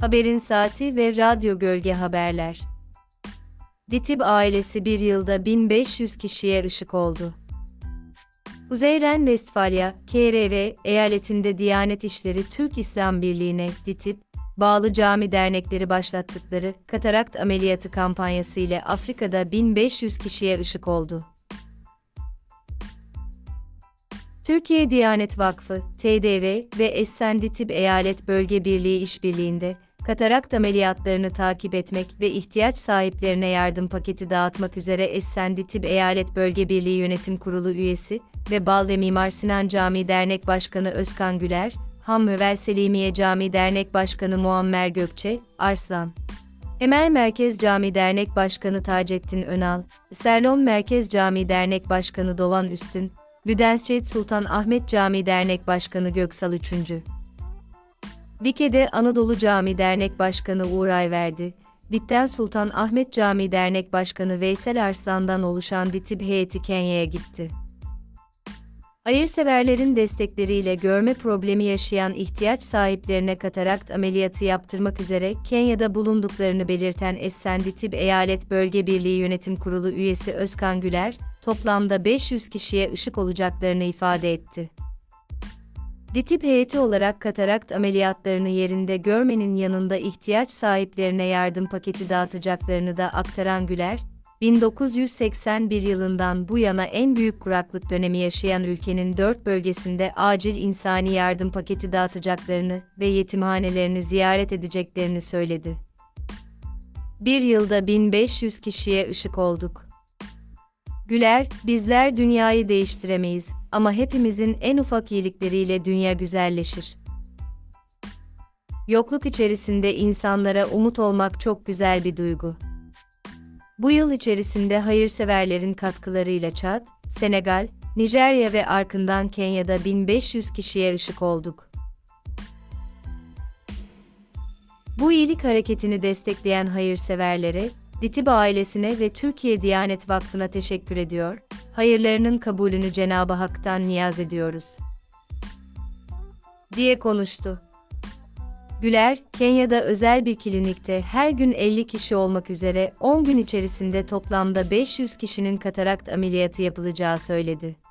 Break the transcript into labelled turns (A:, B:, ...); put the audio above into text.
A: Haberin Saati ve Radyo Gölge Haberler. Ditib ailesi bir yılda 1500 kişiye ışık oldu. Kuzey Ren-Vestfalya, KRV, eyaletinde Diyanet İşleri Türk İslam Birliği'ne, DİTİB, bağlı cami dernekleri başlattıkları katarakt ameliyatı kampanyası ile Afrika'da 1500 kişiye ışık oldu. Türkiye Diyanet Vakfı, TDV ve Essen Ditib Eyalet Bölge Birliği işbirliğinde, katarakt ameliyatlarını takip etmek ve ihtiyaç sahiplerine yardım paketi dağıtmak üzere Essen Ditib Eyalet Bölge Birliği Yönetim Kurulu üyesi ve Bal Mimar Sinan Camii Dernek Başkanı Özkan Güler, Hamövel Selimiye Camii Dernek Başkanı Muammer Gökçe, Arslan. Emer Merkez Cami Dernek Başkanı Taceddin Önal, Serlon Merkez Cami Dernek Başkanı Dovan Üstün, Büdensçet Sultan Ahmet Cami Dernek Başkanı Göksal 3. Vike'de Anadolu Cami Dernek Başkanı Uğur Ayverdi, Bitten Sultan Ahmet Cami Dernek Başkanı Veysel Arslan'dan oluşan ditib heyeti Kenya'ya gitti. Hayırseverlerin destekleriyle görme problemi yaşayan ihtiyaç sahiplerine katarakt ameliyatı yaptırmak üzere Kenya'da bulunduklarını belirten Essen Ditib Eyalet Bölge Birliği Yönetim Kurulu üyesi Özkan Güler, toplamda 500 kişiye ışık olacaklarını ifade etti. DİTİB heyeti olarak katarakt ameliyatlarını yerinde görmenin yanında ihtiyaç sahiplerine yardım paketi dağıtacaklarını da aktaran Güler, 1981 yılından bu yana en büyük kuraklık dönemi yaşayan ülkenin dört bölgesinde acil insani yardım paketi dağıtacaklarını ve yetimhanelerini ziyaret edeceklerini söyledi. Bir yılda 1500 kişiye ışık olduk. Güler, bizler dünyayı değiştiremeyiz ama hepimizin en ufak iyilikleriyle dünya güzelleşir. Yokluk içerisinde insanlara umut olmak çok güzel bir duygu. Bu yıl içerisinde hayırseverlerin katkılarıyla Çad, Senegal, Nijerya ve arkından Kenya'da 1500 kişiye ışık olduk. Bu iyilik hareketini destekleyen hayırseverlere, Ditiba ailesine ve Türkiye Diyanet Vakfı'na teşekkür ediyor, hayırlarının kabulünü Cenab-ı Hak'tan niyaz ediyoruz. diye konuştu. Güler, Kenya'da özel bir klinikte her gün 50 kişi olmak üzere 10 gün içerisinde toplamda 500 kişinin katarakt ameliyatı yapılacağı söyledi.